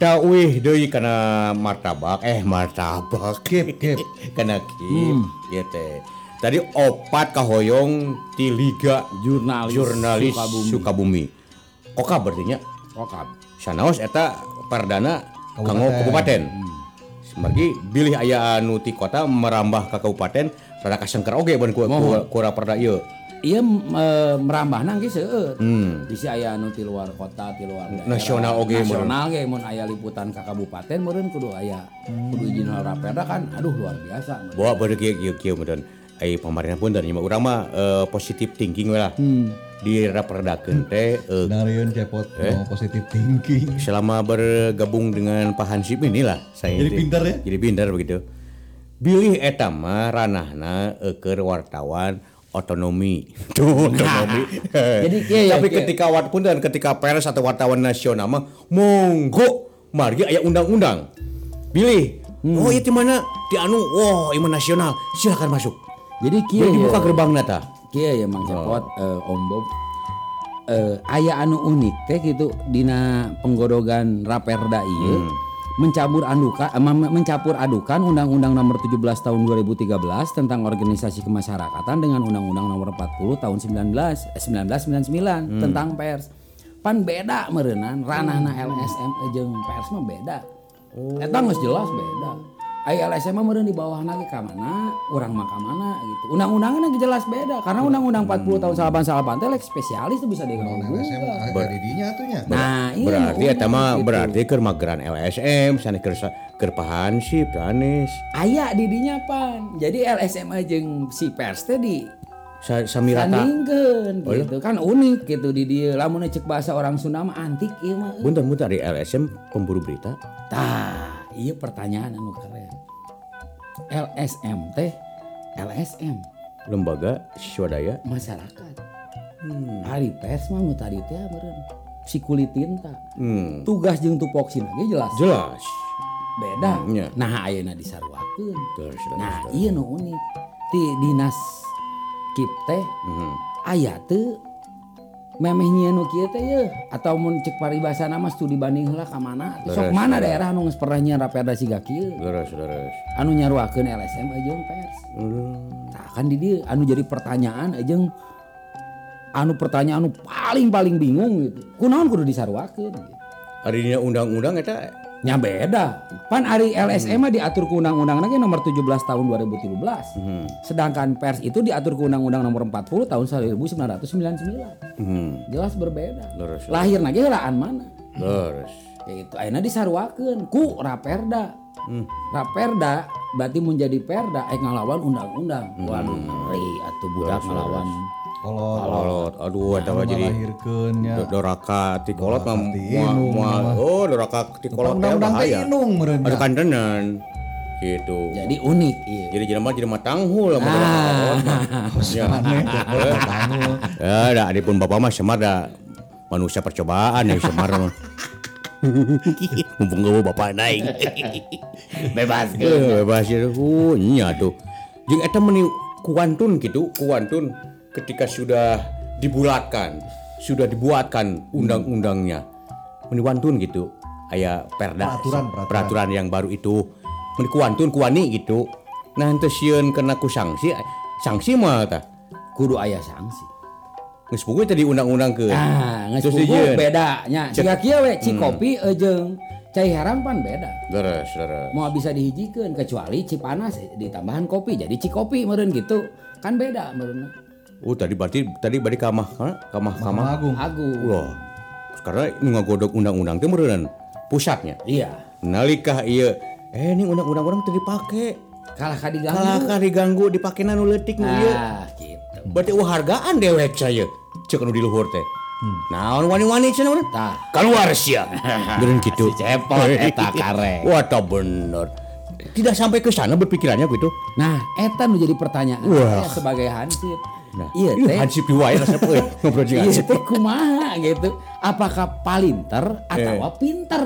Wih deui kana martabak eh martabak Kip, kip. kana kip ieu teh. Tadi opat kahoyong ti Liga Jurnalis Jurnalis Sukabumi. Sukabumi. Oka berarti nya. Okap. Sanaos eta perdana kanggo Kabupaten. kabupaten. Semargi bilih aya anu ti kota merambah ka kabupaten rada kasengker oge ban ku ku- ku raperda ieu. Iya eh, merambah nang geus seueur. Hmm. Bisa aya anu ti luar kota, ti luar daerah. Nasional oge, Nasional ge mun aya liputan ka kabupaten meureun kudu aya kudu izin Raperda kan aduh luar biasa. Bawa beureuk kieu kieu meureun. Ai pamarentah pun dan urang mah eh, positive thinking we lah. Hmm. Di raperdakeun teh eh, Narion cepot no positive thinking. selama bergabung dengan Pak Hansip inilah saya Jadi pintar ya? Jadi pintar begitu. Bilih eta mah ranahna eukeur wartawan otonomi. Tuh, otonomi. Jadi kieu ya, Tapi kieu. ketika wat pun dan ketika pers atau wartawan nasional mah monggo margi aya undang-undang. Bilih. Hmm. Oh, itu mana? Di anu, wah, iman nasional. Silakan masuk. Jadi kieu ya. dibuka gerbang nata. Kieu ya Mang Cepot eh, Om Bob. Eh, aya anu unik teh gitu dina penggodogan Raperda ieu mencabur adukan eh, mencapur adukan Undang-Undang Nomor 17 Tahun 2013 tentang organisasi kemasyarakatan dengan Undang-Undang Nomor 40 Tahun 19 eh, 1999 tentang pers. Pan beda meureunnan ranahna LSM jeung pers mah beda. Eta geus jelas beda. Aya LSM mah meureun di bawah lagi ka mana, urang mah ka mana gitu. Undang-undangna ge jelas beda karena Undang-Undang 40 tahun 98 teh like spesialis tuh bisa diganggu. LSM agak didinya tuh nya. Nah, iya Berarti eta mah gitu. berarti keur mageran LSM, sana keur keur Pak Hansip, Anis. aya di dinya pan. Jadi LSM jeung si pers teh di Sa- Samirata. sandingkeun Oh, iya? gitu kan unik gitu di dia lamun cek bahasa orang Sunda mah antik ieu mah. Bunten bunten di LSM pemburu berita. Tah, iya pertanyaan anu keren. LSM teh LSM Lembaga Swadaya. masyarakat. Hari pers mah nu tadi teh meureun si kulit tinta. Hmm. Tugas jeung tupoksi ge jelas Jelas. beda. Nya. Nah, ayeuna terus, Nah, iya nu unik. Ti dinas kip teh Mhm. aya teu memeh nyieun nu kieu teh yeuh atau mun cek paribasana mah studi banding heula ka mana? Sok mana daerah anu geus pernah nyieun raperda siga kieu? Leres, leres. Anu nyaruakeun LSM jeung pers. Hmm. Tah kan di dieu anu jadi pertanyaan jeung anu pertanyaan anu paling-paling bingung gitu. Kunaon kudu disaruakeun gitu. Arinya undang-undang eta Nya beda. Pan ari LSM mah diatur ku undang-undang lagi nomor 17 tahun 2013. Hmm. Sedangkan pers itu diatur ku undang-undang nomor 40 tahun 1999. Hmm. Jelas berbeda. Leres. Lahir lagi helaan mana? Leres. Ya itu ayeuna disaruakeun ku Raperda. Hmm. Raperda berarti menjadi perda eh ngalawan undang-undang. Hmm. Waduh ngeri atuh budak ngalawan. Kalau Kolot, aduh eta mah jadi melahirkeun nya. do- doraka ti kolot mah moal- mah. oh doraka ti kolot teh teh bahaya. inung meureun Ada nya. kandenan. Gitu. Jadi unik iya. Jadi jelema jelema tanghul kolot mah. Ya. Ya, da adipun bapak mah semar da manusia percobaan ya semar mah. Mumpung gue bapak naik. Bebas. Eh, bebas ya. Oh, nya tuh. Jeung eta meni kuantun gitu, kuantun ketika sudah dibulatkan, sudah dibuatkan undang-undangnya. Meni wantun gitu. Aya perda Peraturan, peraturan. peraturan yang baru itu meni kuantun kuani gitu. Nah, henteu sieun kena ku sanksi, sanksi mah tah. Kudu aya sanksi. Geus puguh tadi undang-undang ke. Ah, geus puguh dijieun. beda nya. Cek- Jika kieu we Cikopi eh, jeung cai haram pan beda. Leres, leres. Mau bisa dihijikeun kecuali Cipanas ditambahan kopi jadi Cikopi meureun gitu. Kan beda meureun. Oh, tadi berarti tadi bari ka mah ka mah ka mah. Agung. Agung. Wah. Karena ngagodok undang-undang teh meureun pusatnya. Iya. Nalika ieu eh ini undang-undang orang teu dipake. Kalah ka diganggu. Kalah ka diganggu dipake nu leutik nu ieu. Ah, gitu. Berarti eueuh hargaan dewek saya. Cek anu di luhur teh. Naon wani-wani cenah urang? Tah. Keluar sia. Beneran gitu. Si cepot eta kare. Wah, bener. Tidak sampai ke sana berpikirannya gitu. Nah, eta nu jadi pertanyaan Wah. saya sebagai hansip. Nah, iya teh. Hansip di wae rasa euy ngobrol jeung Iya Hansip. teh kumaha gitu. Apakah palinter atau Eh. pinter?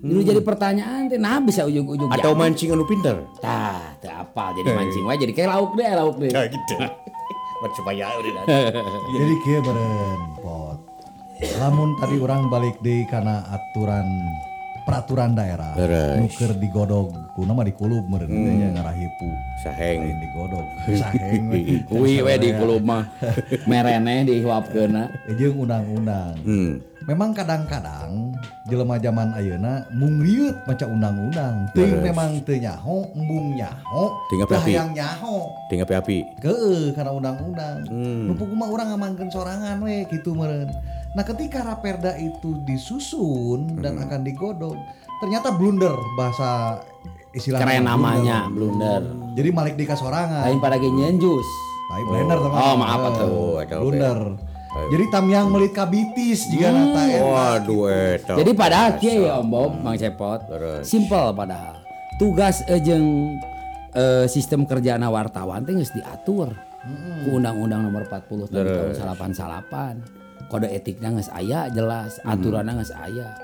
Itu jadi pertanyaan teh nah bisa ujung-ujung Atau jadi. mancing anu pinter. Tah, teh apa jadi mancing wae jadi kayak lauk deh, lauk deh. Ya gitu. Supaya udah Jadi kieu beren pot. Lamun tadi orang balik deui kana aturan peraturan daerah nuker digodog kuna mah dikulub meureun Hmm. nya ngarahipu Saheng. lain digodog saheng. Kuwi we di kulub mah merene dihiwapkeuna. jeung undang-undang Hmm. memang kadang-kadang jelema zaman ayeuna mung riut maca undang-undang teuing memang teu nyaho embung nyaho Tinggal hayang nyaho Tinggal api. Keueuh karena undang-undang. Hmm. Nu mah orang ngamankeun sorangan we gitu meureun. Nah, ketika Raperda itu disusun dan Hmm. akan digodok, ternyata blunder bahasa istilahnya. Keren blunder. namanya blunder. Jadi Malik Dika sorangan. Lain pada ge nyenjus. Lain blender teman. Oh, maaf, Eh, atuh. Eta Blunder. Jadi Tamyang melit kabitis jika nata eta. Waduh eta. Jadi padahal kieu ya Om Bob, Mang Cepot. Simple padahal. Tugas eh, jeung eh, sistem kerjaan wartawan teh geus diatur. Ku Undang-Undang Nomor 40 tahun 88. Kode etiknya geus aya jelas, aturanna geus aya.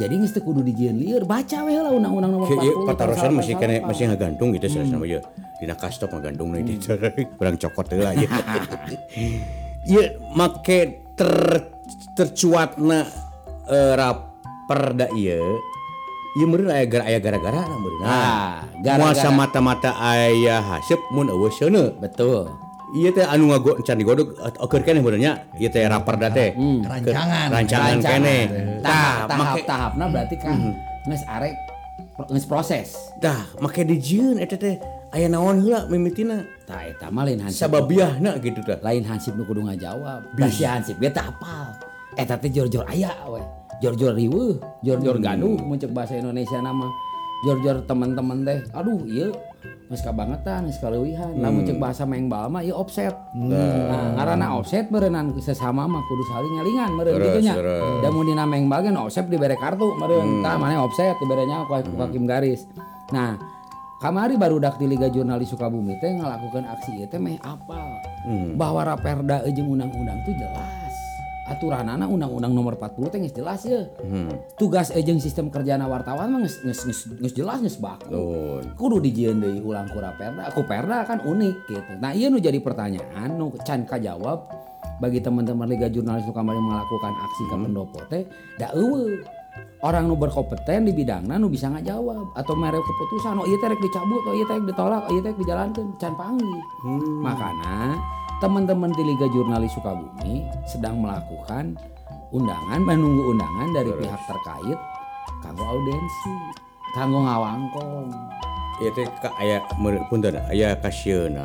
Jadi geus teu kudu dijieun lieur, baca we lah Undang-Undang Nomor 40. Kieu tahun patarosan masih kene 88. masih ngagantung gitu hmm. sama ya. Dina kastop ngagantung nih di Urang cokot heula ya. Make ter tercuatna eh, raperda ieu Ieu meureun aya gara aya gara-gara na meureun. Ah, gara-gara gara-gara. mata-mata aya haseup mun eueuh seuneu. Betul. Ieu teh anu ngago can digodog oker keneh meureun nya. Ieu teh raperda teh. Rancangan. Rancangan keneh. Tahap, Tah, tahap-tahapna berarti kan geus arek geus proses. Dah, make dijieun eta teh aya naon heula mimitina. Tah eta mah lain hansip. Sababiahna gitu tah. lain hansip nu kudu ngajawab. Da si hansip ge teh hafal. Eta teh jor-jor aya we. Jor-jor riweuh, jor-jor gaduh mun ceuk bahasa Indonesia nama. Jor-jor teman-teman teh. Aduh, ieu geus kabangetan, geus kaleuwihan. Lamun ceuk bahasa mengbal mah ieu offset. Nah, ngaranna offset meureunnan sesama mah kudu saling ngelingan meureun Terus, kitu nya. terus. Da mun dina mengbal ge no offset dibere kartu meureun. Tah maneh offset dibere nya ku hakim garis. Nah, Kamari baru dak di Liga Jurnalis Sukabumi teh ngelakukan aksi teh meh apal. Bahwa Raperda jeung undang-undang tuh jelas. Aturanana undang-undang nomor 40 teh jelas ya. Tugas jeung sistem kerjaan wartawan mah geus jelas geus baku. Nuhun. Kudu dijieun deui ulang ku Raperda. Ku Perda kan unik gitu. Nah, ieu nu jadi pertanyaan nu can kajawab bagi teman-teman Liga Jurnalis kemarin melakukan aksi ka pendopo teh da eueuh. Orang nu berkompeten di bidangna nu bisa ngajawab atau mere keputusan oh ieu teh rek dicabut oh ieu teh rek ditolak oh ieu teh rek dijalankeun can panggih. Makanya teman-teman di Liga Jurnalis Sukabumi sedang melakukan undangan menunggu undangan dari pihak terkait kanggo audiensi, kanggo ngawangkong. Ieu teh ka aya punten aya kasieun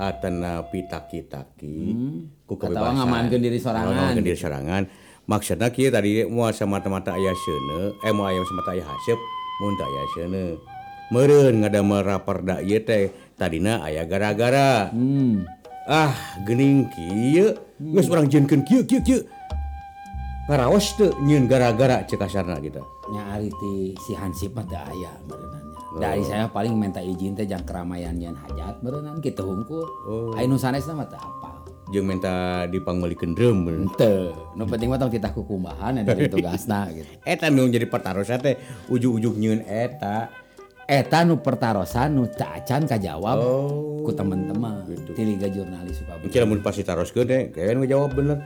atana pitaki-taki ku Atawa ngamankeun diri sorangan. Ngamankeun diri sorangan. maksudnya kia tadi mua semata-mata ayah sene eh mau ayam semata ayah hasyep muntah ayah sene meren ngada meraperda iya teh tadina ayah gara-gara hmm. ah gening kia hmm. nges orang jenken kia kia kia ngarawas tuh nyen gara-gara cekasarna gitu nyari ti si hansip mata ayah merenanya oh. dari oh. saya paling minta izin teh jang keramaian nyen hajat merenan kita hungkul oh. ayo nusanesna teh apa Jeung minta dipanggulikeun bener. Teu. Nu penting mah tong kukumbahan ya dari tugasna gitu. Eta nu jadi pertarusan teh ujug-ujug nyieun eta. Eta nu pertarosan nu teu acan kajawab Oh, ku teman-teman di Liga Jurnalis Sukabumi. Mungkin lamun pasti taroskeun teh, kayak ngejawab bener.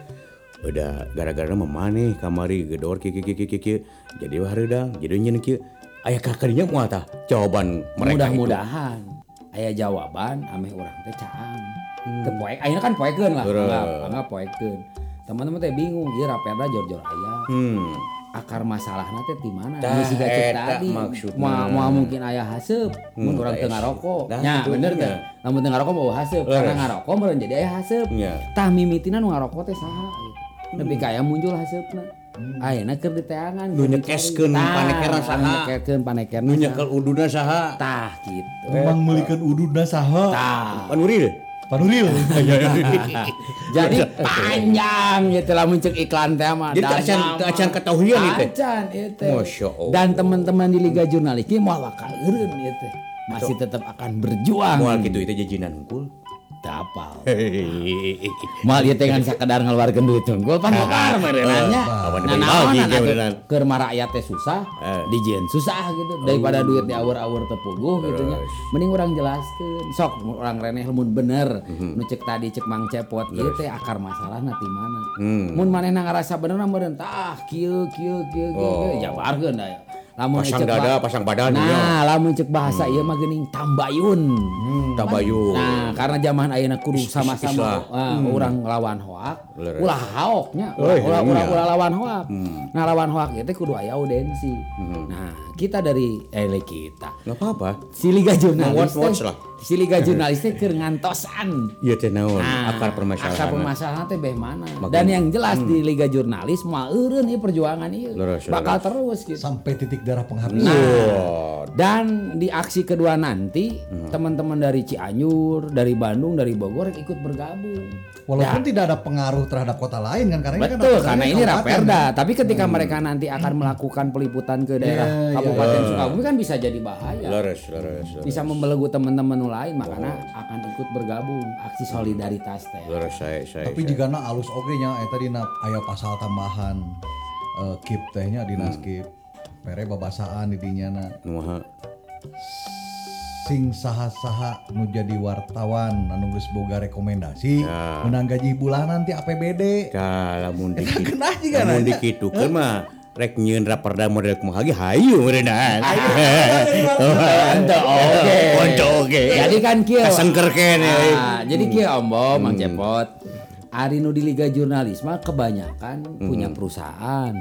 Udah gara-gara mah kamari gedor kieu kieu kieu. Jadi hareudang, jadi nyieun kieu. Aya kakadinya moal tah jawaban mereka. Mudah-mudahan aya jawaban ameh urang teh caang. Teu poek, ayeuna kan poekeun lah, anggap anggap poekeun. Teman-teman teh bingung, ieu raperda jor-jor aya. Hmm. akar masalahnya teh di mana? Siga cek eta tadi. Moal moal mungkin aya haseup, mun Hmm, urang tah, teu ngarokok. Nya bener teh. Lamun teu ngarokok bawa haseup, karena ngarokok meureun jadi aya haseup. Nya. Tah mimitina nu ngarokok teh saha gitu. Nepi ka aya muncul haseupna. Ayeuna keur diteangan. Nu nyekeskeun panekerna saha? Nyekeskeun panekerna. Nu nyekel uduna saha? Tah gitu. Memang melikeun ududna saha? Tah. Panuril. Panuril. Jadi panjang gitu lah muncul iklan teh mah. Jadi acan acan ketahuian teh. Acan teh. Masya Allah. Dan teman-teman di Liga Jurnalis ini mau ieu teh. Masih tetap akan berjuang. Moal kitu itu jajinan hungkul. Teu apal. Mal ieu teh ngan sakedar ngeluarkeun duit tunggul pangokar merenanya. Awan Nah, keur rakyat teh susah, Eh. dijieun susah gitu. Daripada duit di awur-awur teu puguh gitu nya. Mending urang jelaskeun. Sok urang reneh mun bener. Nu cek tadi cek Mang Cepot ieu teh akar masalahna ti mana. Hmm. Mun manehna ngarasa bener mah meureun tah kieu kieu kieu kieu kieu. jabarkeun da ya. Lamun Pasang dada, pasang badan ya. Nah, lamun cek bahasa ieu mah geuning tambayun. Tabayun. Nah, karena zaman ayeuna kudu sama-sama islah. ah, orang lawan hoak, ulah haoknya, ulah iya, ulah, iya. lawan hoak. Nah, lawan hoak itu kudu aya audensi. Nah, kita dari eh kita. Nggak apa-apa. Si Liga Jurnalis Watch-watch teh- lah. Si Liga Jurnalis teh keur ngantosan. Iya teh naon Nah, akar permasalahan. Akar permasalahan teh beh mana? Makanya- Dan yang jelas di Liga Jurnalis mah eureun ieu perjuangan ieu. Bakal terus gitu. sampai titik darah penghabisan. Wah, Dan di aksi kedua nanti teman-teman dari Cianjur, dari Bandung, dari Bogor ikut bergabung. Walaupun tidak ada pengaruh terhadap kota lain kan karena ini kan Betul, karena ini Raperda. kan? Tapi ketika mereka nanti akan melakukan peliputan ke daerah Iya, iya, Kabupaten Sukabumi kan bisa jadi bahaya. leres, leres, leres. Bisa membelenggu teman-teman lain, makanya akan ikut bergabung aksi solidaritas teh. Leres saya, saya. Tapi saya. jika na alus oge nya eta dina aya pasal tambahan eh, kip tehnya dinas kip. Pere babasaan di dinya na Nuha. sing saha-saha nu jadi wartawan anu geus boga rekomendasi Ya. menang gaji bulanan ti APBD. Dah, lamun dikit. Juga Lamun dikitukeun mah rek nyieun raperda model kumaha ge hayu meureunaan. Ente oke. Oge. Jadi kan kieu. Kasengkerkeun ya. Ah, jadi kieu Ombo, Mang Cepot. Ari nu di Liga Jurnalis mah kebanyakan punya perusahaan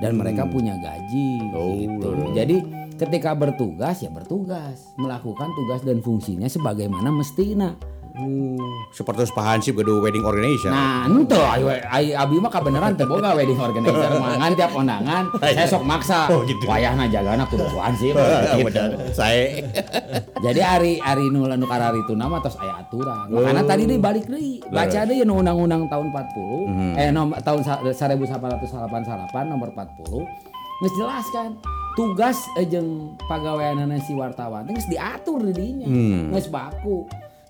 dan mereka punya gaji gitu. Jadi ketika bertugas ya bertugas, melakukan tugas dan fungsinya sebagaimana mestinya. Hmm, seperti Pak Hansip gaduh wedding organizer. Nah, ente ayo ai abi mah kabeneran teu boga wedding organizer mangan tiap kondangan. Saya sok maksa. Oh, gitu. Wayahna jagana kudu sih. Ah, gitu. Saya Jadi hari hari nu nu karari itu nama tos aya aturan. Makanya Oh. tadi deui balik deui. Baca deui nu undang-undang tahun 40 Hmm. eh nom, tahun sa- 1888 nomor 40 geus jelas kan tugas eh, jeung pagaweanana si wartawan teh geus diatur di dinya. Hmm. Geus baku.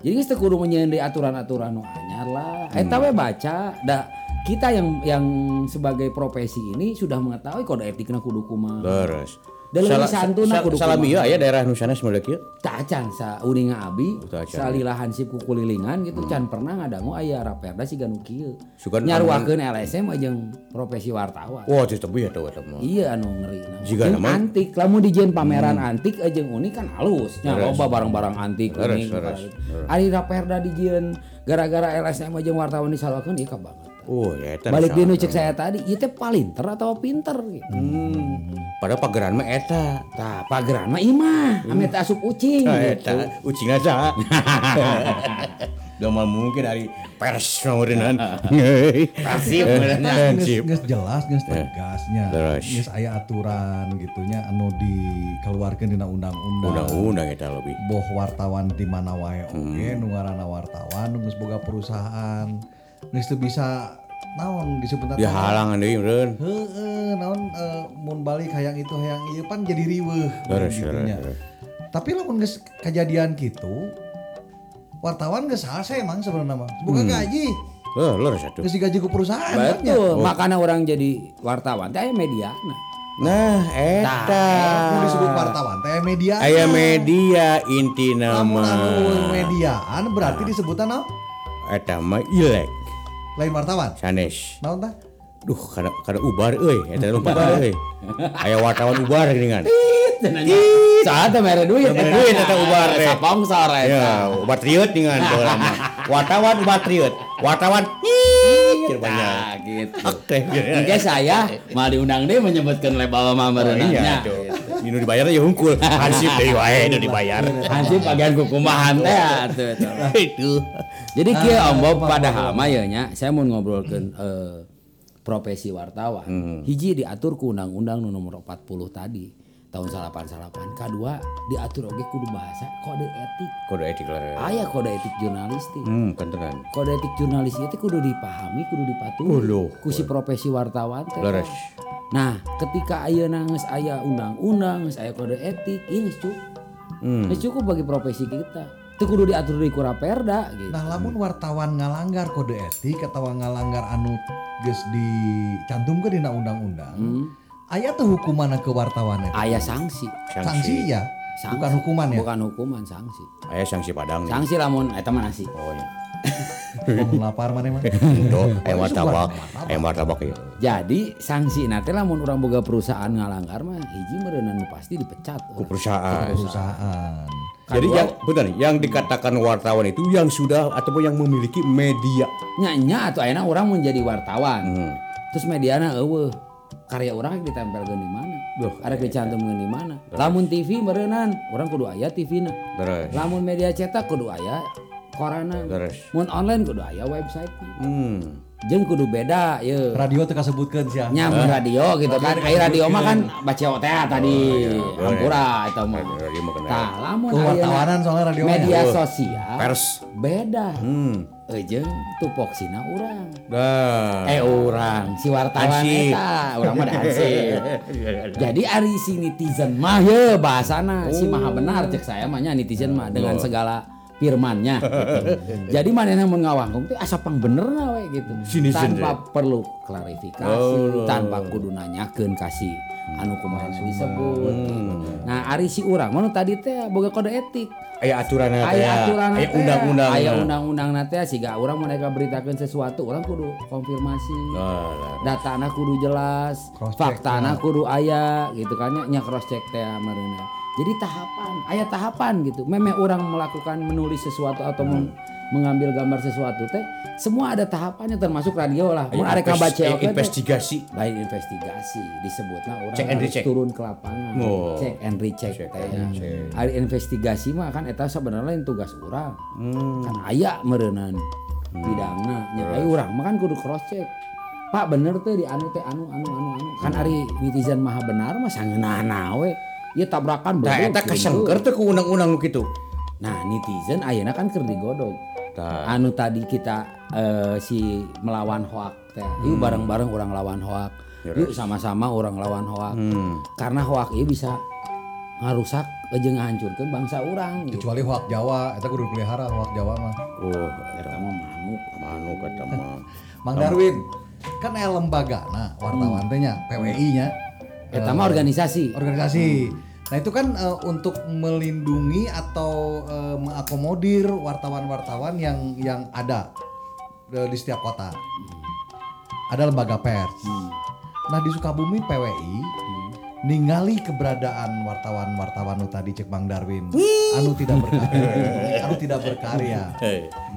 Jadi teu kudu menyeun deui aturan-aturan nu anyar lah. Hmm. Eta we baca da kita yang yang sebagai profesi ini sudah mengetahui kode etikna kudu kumaha. leres. Da leuwih santuna kudu Salam ieu aya daerah Nusana semoga kieu. Tacan sa uninga abi salila hansip kukulilingan gitu can pernah ngadangu aya raperda siga nu kieu. Nyaruakeun LSM jeung profesi wartawan. Wah, teu eta eta mah. iya anu ngeri. Jiga Jeung nama? antik lamun dijieun pameran antik eh, jeung unik kan halus. Nya Leres. loba barang-barang antik unik. ari raperda dijieun gara-gara LSM jeung wartawan disalahkeun ieu ka banget Oh, ya eta. balik di nu cek saya tadi ieu teh palinter atau pinter gitu Hmm. Padahal pageran mah eta. tah pageran mah imah ame teh asup ucing Ah, gitu eta ucing aja. Gak mal mungkin dari pers geus Hansip. geus jelas geus tegasnya. Terus. Geus aya aturan gitunya anu dikeluarkeun dina undang-undang. Undang-undang eta lebih. boh wartawan di mana wae oge nu ngaranna wartawan nu geus boga perusahaan geus bisa naon disebutna Dia halangan deui meureun. heeh naon eh, mun balik hayang itu hayang ieu pan jadi riweuh leres. tapi lamun geus kejadian gitu wartawan geus salse emang sebenarnya mah boga Hmm. gaji Eh, leres atuh. geus digaji ku perusahaan kan, ya? Betul, makanya orang jadi wartawan teh aya media. Nah, eta. Nu disebut wartawan teh media Aya media inti lamun anu nama. mediaan berarti disebutna naon Eta mah ilek lain wartawan sanes. naon tah Duh, kada kada ubar euy, eta lompat euy. Aya wartawan ubar geuningan. Saat teh mere duit, Mere duit eta ubar teh. Sponsor eta. Ya, ubar triut dengan mah. Wartawan ubar triut. Wartawan. Nah, gitu. Oke. Oke saya mal diundang deh menyebutkan label mama Oh, iya. Ini dibayar ya hungkul. Hansip deui wae nu dibayar. Hansip bagian kukumahan teh atuh. Itu. Jadi kieu Om Bob padahal mah ya nya saya mau ngobrolkeun eh, profesi wartawan. Hiji diatur ku undang-undang nomor 40 tadi tahun 88. Kedua diatur oge kudu bahasa kode etik. Kode etik lah. Aya kode etik jurnalistik. Hmm, kentenan. Kode etik jurnalis itu kudu dipahami, kudu dipatuhi. Oh, loh. ku si profesi wartawan teh. Nah, ketika ayeuna geus aya undang-undang, geus aya kode etik, geus cukup. Hmm. Cukup bagi profesi kita. Itu kudu diatur di Kuraperda gitu. Nah, lamun wartawan ngalanggar kode etik atau ngalanggar anu geus dicantumkeun dina undang-undang, Hmm. aya tuh hukuman ke wartawan eta. Aya sanksi. Sanksi ya, Sanksi. bukan hukuman ya. Bukan hukuman sanksi. Aya sanksi padang. nih. Sanksi lamun eta mah nasi. Oh iya. Mau lapar mana mah? Tuh, aya martabak, aya martabak ya. Jadi sanksi nanti lamun orang boga perusahaan ngalanggar mah hiji meureunana nu pasti dipecat. Ku perusahaan. Perusahaan. Jadi yang benar yang dikatakan wartawan itu yang sudah ataupun yang memiliki media. Nyanya atau ayeuna orang menjadi wartawan. Hmm. Terus mediana eueuh karya orang ditempelkeun di mana? Ada dicantumkeun di mana? Lamun TV meureunana, orang kudu aya TV-na. Terus. Lamun media cetak kudu aya koranan. Terus. Mun online kudu aya website. Hmm. Jeung kudu beda ye. Radio teh kasebutkeun sia. Nyam radio gitu kan. Kayak radio mah kan baca teh tadi. Ampura eta mah. Radio mah kena. Tah, lamun Tuh ayeuna wartawanan soalnya radio mah. media sosial Pers. beda. Hmm. Ejeung tupoksina urang. Nah. Eh orang si wartawan Ansip. eta, urang mah da ansip. Jadi ari si netizen mah ye bahasana si maha benar cek saya mah nya netizen mah dengan segala firmannya. gitu. Jadi manehna mun ngawangkung teh asa pang bener na we gitu. Si netizen Tanpa perlu klarifikasi, tanpa kudu nanyakeun kasih anu kumaha disebut. gitu. Nah, ari si urang mah nu tadi teh boga kode etik. Aya aturan Aya aturan aya undang-undang. Aya undang-undang nanti siga urang mereka beritakeun sesuatu, urang kudu konfirmasi. Nah, Data anak kudu jelas, fakta anak kudu aya gitu kan nya cross check teh marina. Jadi tahapan, aya tahapan gitu. Memang orang melakukan menulis sesuatu atau meng- mengambil gambar sesuatu teh semua ada tahapannya termasuk radio lah. Ngabaca invest- oke teh, investigasi. lain investigasi. Disebutnya orang Check and harus turun ke lapangan. Oh. cek and recheck Check teh. And recheck. Ari investigasi mah kan eta sebenarnya lain tugas orang. Hmm. kan aya meureunana bidangna. Nya aya urang mah kan kudu cross check. Pak bener tuh di anu teh anu anu anu anu. Kan ari netizen maha benar mah sangeunana we ieu tabrakan Nah, bener eta kasengker teh ku undang-undang nu kitu. Nah netizen ayeuna kan keur digodog Tah. anu tadi kita eh, si melawan hoak teh yuk bareng-bareng orang lawan hoak yuk sama-sama orang lawan hoak Hmm. karena hoak ini bisa ngarusak aja ngahancurkeun bangsa orang gitu. Kecuali hoak Jawa, eta kudu pelihara hoak Jawa mah. Oh, Eta mah manuk manu kata mah. Mang Darwin, kan aya lembaga nah wartawan teh nya, PWI-nya. Eta mah organisasi organisasi. Nah itu kan eh, untuk melindungi atau eh, mengakomodir wartawan-wartawan yang yang ada eh, di setiap kota. Ada lembaga pers. Nah di Sukabumi PWI ningali keberadaan wartawan-wartawan nu tadi cek Bang Darwin anu tidak berkarya, anu tidak berkarya.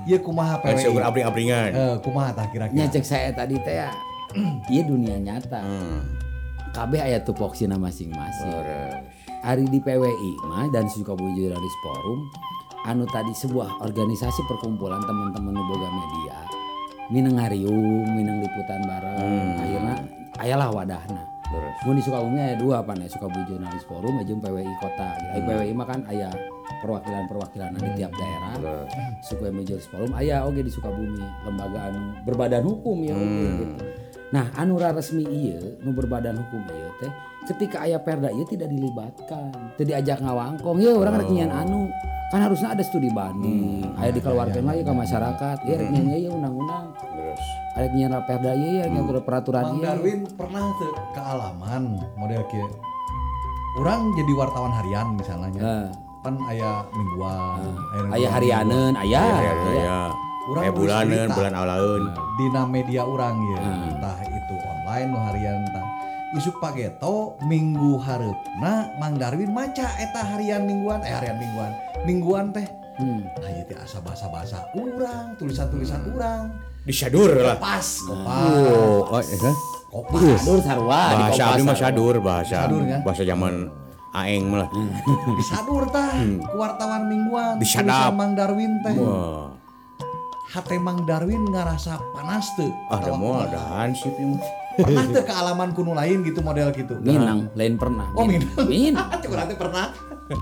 Iya kumaha PWI. seueur abring-abringan. Kumaha tah nya kira-kira? cek saya tadi teh ya ieu dunia nyata Hmm. Kabeh aya tupoksina masing-masing Terus. Ari di PWI mah dan Sukabumi Jurnalis Forum anu tadi sebuah organisasi perkumpulan teman-teman boga media minang ngariung minang liputan bareng akhirnya ayalah wadahna. Mun di Sukabumi aya dua apa nih Sukabumi Jurnalis Forum jeung PWI kota. Gitu. PWI mah kan aya perwakilan-perwakilan di tiap daerah. Terus. Sukabumi Jurnalis Forum aya oge di Sukabumi lembaga anu berbadan hukum ya oge gitu. Nah, anu resmi ieu nu berbadan hukum ieu teh ketika aya perda ieu tidak dilibatkan, teu diajak ngawangkong. Ya orang nyian anu kan harusnya ada studi banding, aya dikeluarkan lagi ke masyarakat. Ya rek nyian ieu undang-undang. Terus. Ada nyian perda ieu ya ngatur peraturan Bang ieu. Darwin pernah tuh ke alaman model kieu. Orang jadi wartawan harian misalnya. Nah. Kan aya mingguan, aya Aya harianeun, aya. Ya, ya, ya. Urang Eh bulanan, bulan awalaun. dina media orang ya. Entah itu online nu harian entah isuk pageto minggu hareupna Mang Darwin maca eta harian mingguan eh harian mingguan mingguan teh Hmm. nah ieu teh asa bahasa-bahasa urang tulisan-tulisan urang Disadur lah. pas kopas Oh, oh, eh, kopas Sadur sarua di bahasa abdi mah sarua. sadur bahasa Sadur, ya? bahasa zaman aeng mah lah. disadur tah ku wartawan mingguan Disadap. Mang Darwin teh Wah, hate Mang Darwin ngarasa panas teu ada mau ada hansip ya pernah teu ke alaman kuno lain gitu model gitu Minang, lain pernah. Oh, Minang. Minang. Cuk urang teh pernah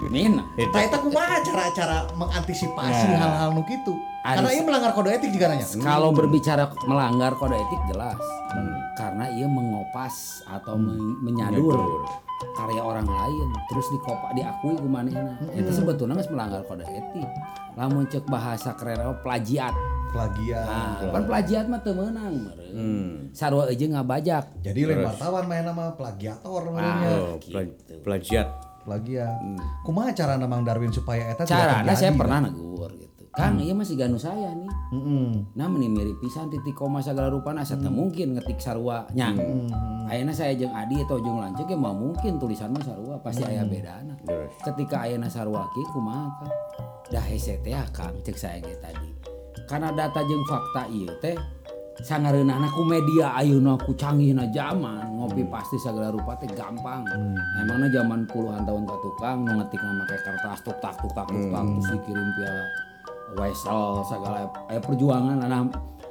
Minang. Nah, itu kumaha cara-cara mengantisipasi Nah. hal-hal nu gitu. Karena ini melanggar kode etik juga nanya. Kalau berbicara melanggar kode etik jelas. Karena ia mengopas atau men- menyadur karya orang lain terus dikopak diakui ku manehna. Itu sebetulnya geus melanggar kode etik. Lamun cek bahasa keren apa, plagiat. Plagiat. Nah, kan plagiat mah meureun. Hmm. Sarua eueuh ngabajak. Jadi lain wartawan main nama plagiator namanya. Oh, pla- plagiat. Plagiat. Kumaha cara Mang Darwin supaya eta Carana terjadi? saya pernah negur gitu. Kang, iya masih ganu saya nih. Mm-mm. Nah meni mirip pisan titik koma segala rupa asa teu mungkin ngetik sarua nya. Ayeuna saya jeung Adi atau jeung Lancek ya mau mungkin tulisan mah sarua pasti aya bedana. Terus. Ketika ayeuna sarua kieu kumaha Kang? Dah hese teh ah, Kang cek saya ge tadi. Karena data jeung fakta ieu teh sangareunana ku media ayeuna ku canggihna zaman ngopi pasti segala rupa teh gampang. Emangna zaman puluhan tahun ka tukang nu ngetik nama kayak kertas tuk tak tuk tak tuk tak terus dikirim via wesel segala eh, perjuangan. Nah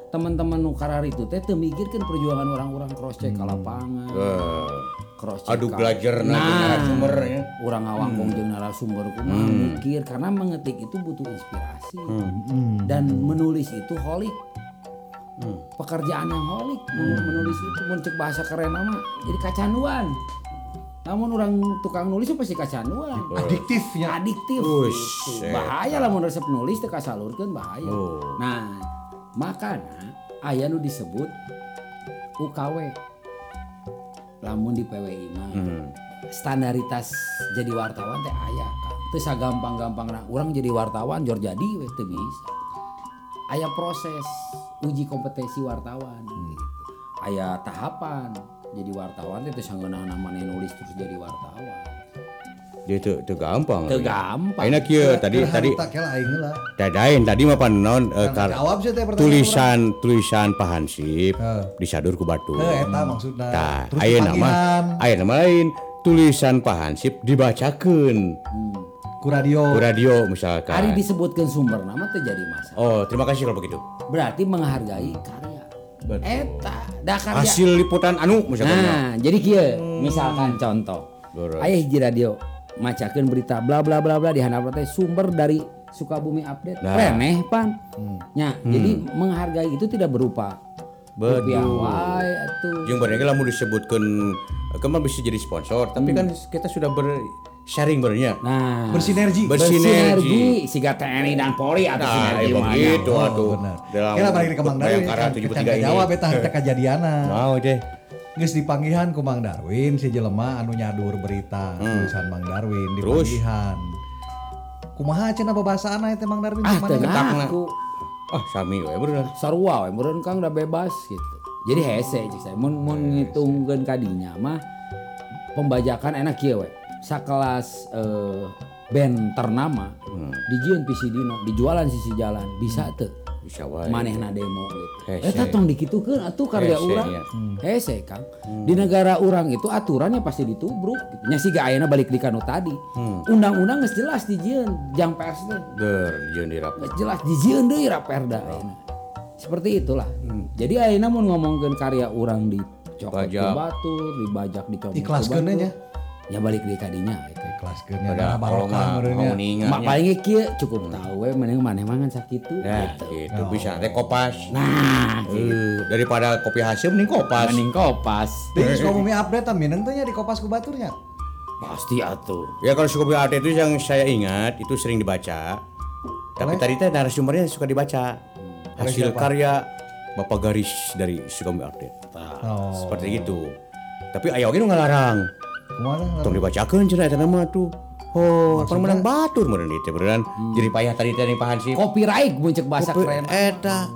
teman-teman nu karar itu teh teu mikirkeun perjuangan orang-orang cross check ka lapangan Eh, cross check adu belajar nah, narasumber ya. orang ngawangkong jeung narasumber kumaha mikir karena mengetik itu butuh inspirasi. Dan menulis itu holik. Pekerjaan yang holik men- menulis itu. Mun cek bahasa keren mah jadi kacanduan. Namun orang tukang nulis pasti kacanduan. Adiktifnya. adiktif Wush, gitu. bahaya lah mun resep nulis teh kasalurkeun bahaya. Oh. nah makanya aya nu disebut UKW lamun di PWI mah Hmm. standaritas jadi wartawan teh aya kan teu sagampang-gampang nah orang jadi wartawan jor jadi weh teu bisa. Aya proses uji kompetensi wartawan. Gitu. aya tahapan jadi wartawan teh teu sanggeunahna maneh nulis terus jadi wartawan Dia teu teu gampang. teu gampang Ayeuna kieu tadi tadi dadain tadi mah panon eh, kar- Jawab sih teh pertanyaan tulisan tulisan Pak Hansip Heeh. disadur ku batu. Eh, eta maksudna. Tah, Terus ayeuna mah panggilan ayeuna mah lain tulisan Pak Hansip dibacakeun ku radio. ku radio Hari misalkan. disebutkan sumber nama teh jadi masalah. Oh, terima kasih kalau begitu. Berarti menghargai karya. Eta, dah karya. Hasil liputan anu misalkan. Nah, jadi kieu, misalkan contoh. Beres. Aya hiji radio macakeun berita bla bla bla bla di handap teh sumber dari Sukabumi Update. Nah. Reneh pan. Nya, jadi menghargai itu tidak berupa wae atuh. Yang bener lamun disebutkan ke mana bisa jadi sponsor, tapi kan kita sudah ber sharing bernya. Nah, Bersinergi. bersinergi siga TNI dan Polri atau Nah, sinergi ya begitu Oh, atuh. benar. Dalam Kira balik ke Mang. Bayangkara Kan 73 ini. jawab eta teh kajadiana. Mau Geus dipanggihan ku Mang Darwin si jelema anu nyadur berita tulisan Mang Darwin dipanggihan. Kumaha cenah babasana teh Mang Darwin Ah, Mana teu ngaku. Ah, sami we bener. sarua we meureun Kang udah bebas gitu. Jadi hese cik saya mun mun ngitungkeun kadinya mah pembajakan enak kieu we. Sakelas eh, band ternama dijieun PCD-na, dijualan sisi jalan bisa teu Bisa wae. Manehna demo gitu. Eta tong dikitukeun atuh karya urang. ya. Hese Kang. Di negara urang itu aturannya pasti ditubruk gitu. Nya siga ayeuna balik di kanu tadi. Undang-undang geus jelas dijieun jang pers teh. Jelas dijieun deui raperda ayeuna. Seperti itulah. Jadi ayeuna mun ngomongkeun karya urang di cokot batur, dibajak dicomot Ikhlaskeun nya. Ya balik di kadinya gitu. Kelaskeun nya Pada nah kalau barokah mah meureun mau nya. ningat. Mak paling kieu cukup tahu we mending maneh mangan sakitu Nah, gitu. gitu bisa teh kopas. Nah, Eh, daripada kopi hasil mending kopas. mending kopas. Di Sukabumi update mineng teh nya di Kopas ku baturnya. Pasti atuh. Ya kalau Sukabumi Update itu yang saya ingat itu sering dibaca. Tapi tadi teh narasumbernya suka dibaca. Hasil karya Bapak Garis dari Sukabumi Update. Oh. Seperti itu. Tapi ayo ngalarang. Kumaha? Tong dibacakeun cenah eta nama tuh. Oh, apa menang batur meureun ieu teh beneran. Jadi payah tadi teh nih Pak Hansip. Copyright mun cek bahasa keren. Eta.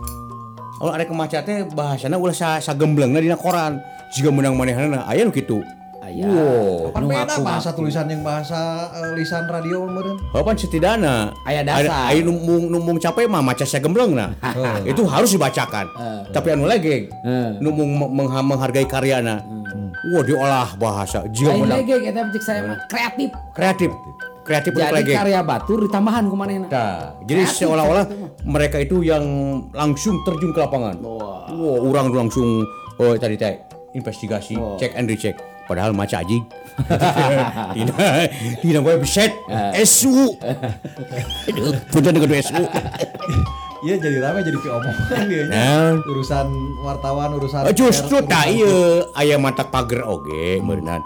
Kalau ada kemaca teh bahasana ulah sa sagemblengna dina koran. Jika menang manehna aya nu kitu. Aya. Wow. Kan beda bahasa tulisan yang bahasa eh, lisan radio meureun. Kapan setidaknya Aya dasar. Aya numbung numbung capek mah maca sagembleng nah. Itu harus dibacakan. Tapi anu lagi numbung meng- mengha- menghargai karyana. Wah diolah bahasa jika menang lege kita cek saya mah kreatif. kreatif. Kreatif untuk Jadi lagi. karya batur ditambahan ku manehna. Nah, jadi seolah-olah mereka itu yang langsung terjun ke lapangan. Wah. Wah, orang langsung oh tadi teh investigasi, cek and recheck. Padahal maca aji. tidak, tidak boleh beset. SU. Aduh, punten dengan SU. Iya jadi rame jadi omongan dia nya. Nah, Urusan wartawan, urusan Eh, justru tak iya. aya mata pagar oge meureunan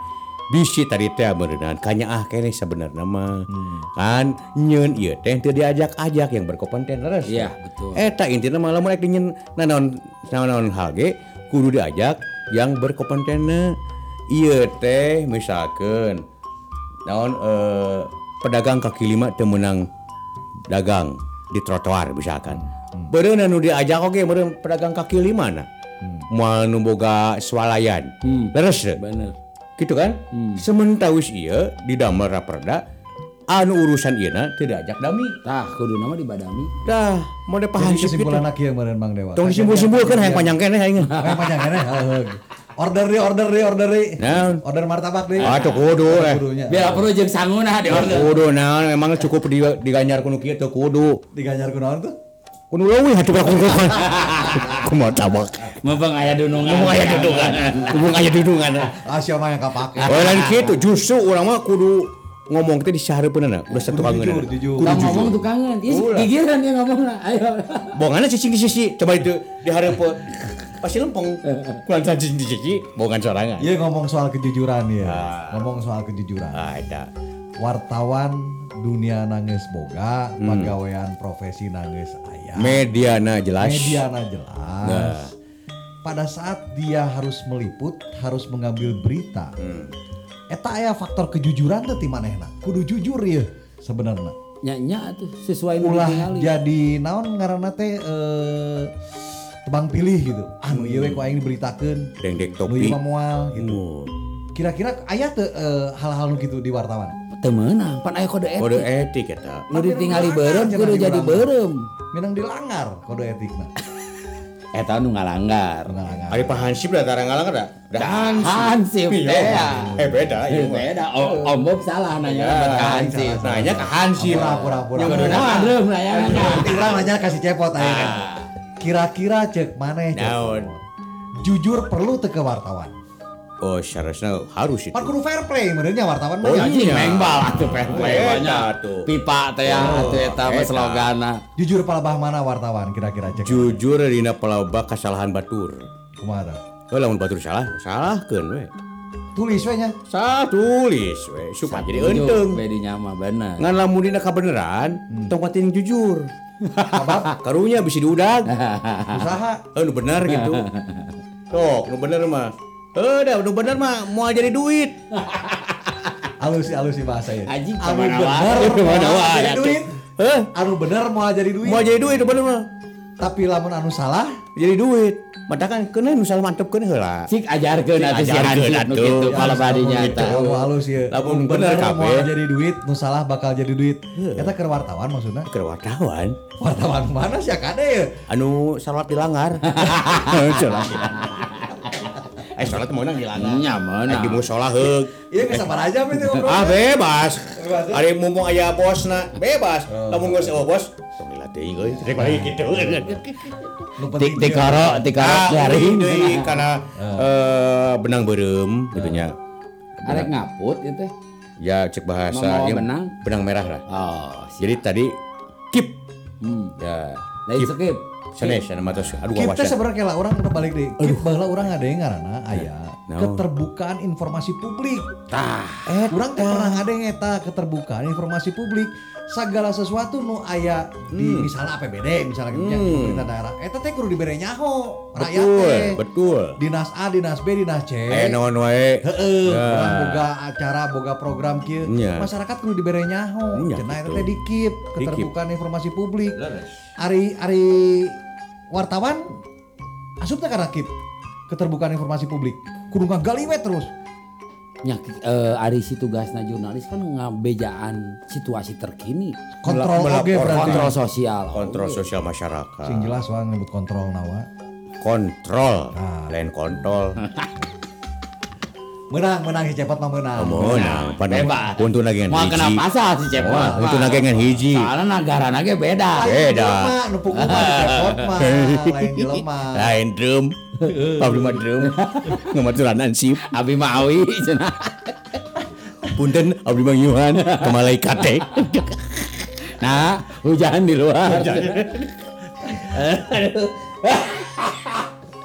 bisi tadi teh meureunan kanya ah kene sebenarnya mah. Kan nyeun ieu teh teu diajak-ajak yang berkompeten leres Iya, betul. eta intina malah mereka nyeun nanaon nanaon hal ge kudu diajak yang berkompeten ieu teh misalkan naon eh, pedagang kaki lima teu meunang dagang di trotoar misalkan. Beureun anu diajak oge beureun pedagang kaki lima na. Moal nu boga swalayan. Leres teu? bener Gitu kan? Sementara wis ieu di damel raperda anu urusan ieu na teu diajak dami. tah kudu nama dibadami Dah, mau pahansip gitu. kesimpulan lagi yang meureun Bang Dewa. Tong disimpul-simpulkeun hayang panjang keneh aing. Kayak panjang kan ya? Order deh, order deh, order deh. Naon? Order martabak deh. Ah, tuh kudu eh. Biar perlu jeung sanguna di order Kudu naon emang cukup di diganjar kuno kieu teu kudu. Diganjar kunaon tuh? Kudu leuwih hati kudu kudu. Kumaha tabak. mumpung aya dunungan Ngomong aya dudungan. Ngomong aya dudungan. Ah, siapa yang kapake? Oh lain kitu justru urang mah kudu ngomong teh di sahareupeunna udah satu Kudu kangen. jujur, jujur. Tang ngomong tuh kangen Ih, Ulah. gigiran dia ngomong lah ayo Bonganna cicing di sisi coba itu di hareupeun. Pasti lempeng. Kulan cicing di sisi bongan sorangan. Iya ngomong soal kejujuran ya. Ngomong soal kejujuran. Ah, eta. Wartawan dunia nangis boga, pegawaian profesi nangis ayah. Mediana jelas. Mediana jelas. Nah. Pada saat dia harus meliput, harus mengambil berita. Eta aya faktor kejujuran teh ti manehna. Kudu jujur ya sebenarnya. nya tuh sesuai Ulah jadi naon ngaranna teh eh, tebang pilih gitu. Anu ieu we ku aing diberitakeun. Dengdek Nu topi. mah moal gitu. Kira-kira aya teu eh, hal-hal nu gitu di wartawan? teu meunang pan aya kode Kode etik etik eta. nu ditingali Dilanggar beureum cenah kudu di jadi beureum Minang dilanggar kode etikna. eta nu ngalanggar Ngalanggar. Ari pahansip da tarang ngalang da. Da hansip teh ya. Eh beda ieu mah. beda om Bob salah nanya Ya, ke hansip Nanya ke Hansip. Pura-pura pura. yang lah ya Nanti urang nanya kasih cepot aja kan. Kira-kira cek maneh cek. Naon? Jujur perlu teu ke wartawan. Oh, seharusnya harus itu. Pan kudu fair play menurutnya wartawan mah Oh, ya. iya. mengbal atuh fair play Eta banyak tuh. pipa teh ya atuh eta mah slogana Jujur palebah mana wartawan kira-kira cek. Jujur dina pelobak kesalahan batur. Kumaha tah? Oh, lamun batur salah, salahkeun we. Tulis we nya. Salah tulis we supaya jadi eunteng. bedinya mah bener Ngan lamun dina kabeneran, tong pating jujur. Kabab Karunya bisa diudag. usaha. Nu bener gitu. Tok, nu bener mah. Eh, dah, nu bener mah mau jadi duit. Alus alus sih bahasa ya. Anjing, anu bener wae. mau jadi atuh. duit. Heh, Anu bener mau jadi duit. mau jadi duit bener mah. Tapi lamun anu salah Jadi duit. Mata kan kena nu salah mantep kena heula. Cik ajarkeun Cik atuh si ajarkeun hansip nu atuh. kitu Ya, kalau Gitu. nyata Anu halus ya. Lamun bener mau kabeh. jadi duit, nu salah bakal jadi duit. Eta keur wartawan maksudnya. Ke wartawan. Wartawan mana sih kade ya? anu salat dilanggar. salat dilanggar. Eh salat mau nang dilanggar. Nya meunang. Di musola heug. Iya bisa sabar aja itu ngobrol. Ah bebas. Ya? Ari mumpung aya bosna, bebas. Lamun geus oh bos, dilatih euy. Rek balik kitu. Penting karo Ah, garing deui karena benang beureum gitu nya. arek ngaput itu teh? Ya cek bahasa ya, benang? benang merah lah. oh Jadi tadi keep hmm. Ya lain skip sanes sana matos aduh Kita awas. sebenarnya lah orang udah balik deh. Kita bahwa orang ada yang ngarana aya Naon? keterbukaan informasi publik. Tah, Eh, orang teh pernah ada yang eta keterbukaan informasi publik. Segala sesuatu nu aya di Hmm. misalnya APBD misalnya gitu nya, pemerintah daerah. Eta teh kudu dibere nyaho rakyat betul, teh. betul. Dinas A, dinas B, dinas C. Eh naon wae. Heeh, Nah. urang boga acara, boga program kieu. Nya. Masyarakat kudu dibere nyaho. Nya, Cenah eta teh dikip keterbukaan informasi publik. Leres. Ari ari wartawan asup teh karena kip keterbukaan informasi publik. Kudu ngagali we terus. nya eh, ari si tugasna jurnalis kan ngabejaan situasi terkini Kontrol Melap- oge kontrol sosial Kontrol sosial masyarakat. Sing jelas wah nyebut kontrol nawa. Kontrol, Ah. lain kontrol. Menang, menang si cepot mah menang. Oh, nah, pada Bebas. untuk nagengan mau kena hiji. pasal si cepot Wah, untuk nagengan hiji. soalnya negara nage beda Beda. nu mah cepot mah, lain jelema. Lain drum. Pabri mah drum. Ngamaturan ansip. abi mawi cenah Punten abdi mah nyuhan ke malaikat teh. nah hujan di luar.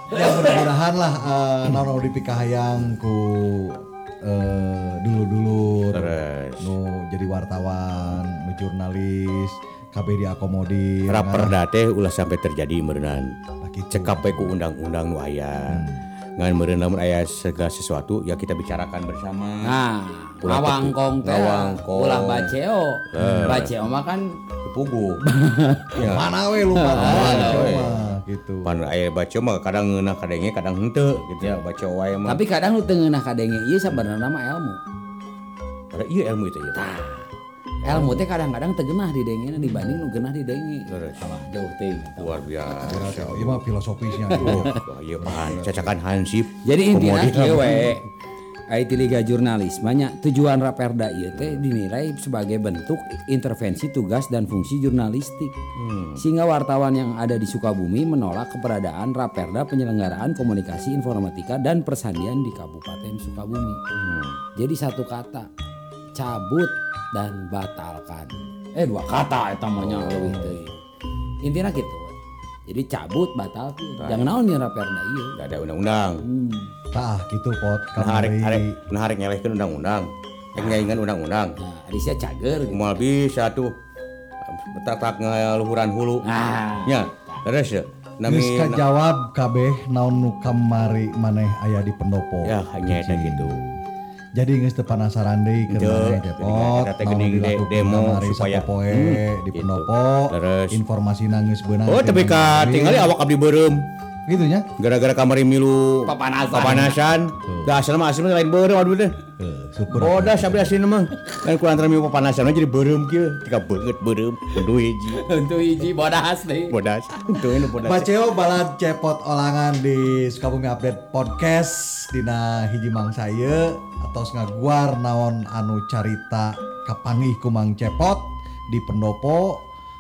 Ya mudah-mudahan lah eh, naon nu dipikahayang ku eh, dulu-dulu nu jadi wartawan, nu jurnalis, kabeh diakomodir. Raperda teh ulah sampai terjadi merenang. Nah, gitu. Cek KP ku undang-undang nu aya. ngan meureun lamun aya segala sesuatu ya kita bicarakan bersama Nah, awangkong teh. Awangkong. Ulah baceo. Baceo mah kan pugu ya Mana we lupa gitu. pan aya baca mah kadang ngeunah kadenge kadang henteu gitu ya baca wae mah tapi kadang lu teu ngeunah kadenge ieu sabenerna mah ilmu. pada iya ilmu itu ya Ilmu teh kadang-kadang teu geunah di dengena dibanding nu geunah di. Terus. Wah, jauh teh. luar biasa Ieu mah filosofisnya. Oh, iya pahan cacakan hansip Jadi intinya kieu we Liga Jurnalisme nya tujuan Raperda ieu teh dinilai sebagai bentuk intervensi tugas dan fungsi jurnalistik. Sehingga wartawan yang ada di Sukabumi menolak keberadaan Raperda penyelenggaraan komunikasi informatika dan persandian di Kabupaten Sukabumi. Jadi satu kata, cabut dan batalkan. Eh dua kata eta mah nya leuwih teuing. Intina gitu. Jadi cabut batalkan. Jangan naon nih Raperda ieu. Gak ada undang-undang Hmm. Tah gitu pot nah arek arek kamari. nah nyelehkeun undang-undang undang-undang Nah, Arisya cager gitu. Moal bisa tuh tak ngaluhuran hulu Nah, nya terus ya nami Geus kajawab kabeh naon nu kamari maneh aya di pendopo. ya hanya gitu Jadi geus teu penasaran deui keur Teu, maneh jadi cepot eta teh naon geuning de- dilakukeun demo supaya- sapopoe Hmm, di gitu. pendopo. Informasi geus beunang. oh tapi ka tinggali awak abdi beureum gitu nya. gara-gara kamari milu Papanasan. papanasan. Da asal mah asal lain beureum aduh deh. Syukur. Bodas sabda asli mah. Kan kurang antara milu papanasan jadi beureum kieu tika beungeut beureum kudu hiji. Untuk hiji bodas deh. bodas untung ini bodas. Baceo balad cepot olangan di Sukabumi Update Podcast. Dina hiji mangsa ieu atos ngaguar naon anu carita kapanggih ku Mang Cepot. Di pendopo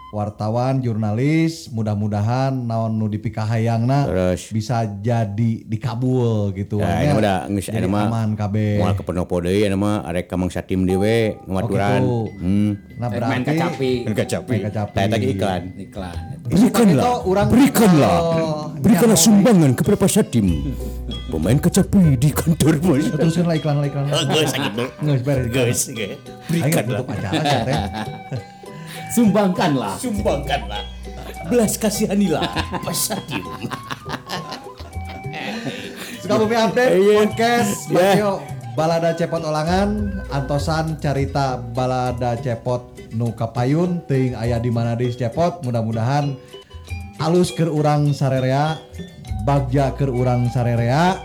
wartawan jurnalis mudah-mudahan naon nu dipikahayangna Terus. bisa jadi dikabul gitu Ya, ini geus Jadi aya mah aman kabeh moal ke penopo deui aya mah arek ka Mang Satim dewe ngamaturan. gitu. Hmm. nah Main berarti kacapi. Kan kacapi. Main kacapi. Taya tadi iklan. Iklan. Berikanlah, berikanlah, Oh, berikanlah sumbangan kepada Pak Sadim. Pemain kacapi di kantor mas. terusin lah iklan lah iklan Geus gitu. Geus beres iklan. Geus, geus. Ayo Berikanlah, tutup acara ya teh Sumbangkanlah. sumbangkanlah. Belas kasihanilah Pak Sadim. Sukabumi Update Iya. Podcast Iya. Bacio Balada Cepot Olangan Antosan carita Balada Cepot Nu Kapayun Ting aya di mana di Cepot Mudah-mudahan alus keur urang sarerea Bagja keur urang sarerea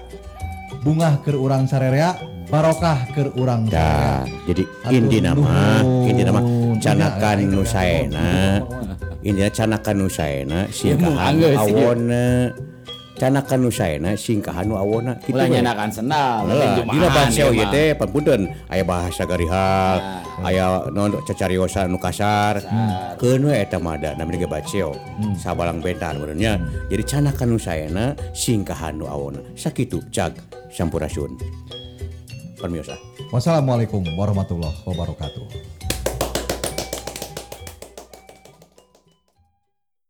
Bungah keur urang sarerea Barokah keur urang sarerea Dah, jadi inti nama, inti nama canakan nusaena, intinya canakan nusaena, singkahan Ilmu anggeus, iya. awona, canakan nusaena, singkahan nu awona. Gitu Ulah we. nyanakan sendal. Lah, dina bahasa ieu ieu teh panpunten aya bahasa garihal, aya non cacariosan nu kasar. Keun we eta mah da namina ge baceo. Sabalang bentar meureunnya. Jadi canakan nu saena singkahan nu awona. Sakitu cag sampurasun. Permiosa. Wassalamualaikum warahmatullahi wabarakatuh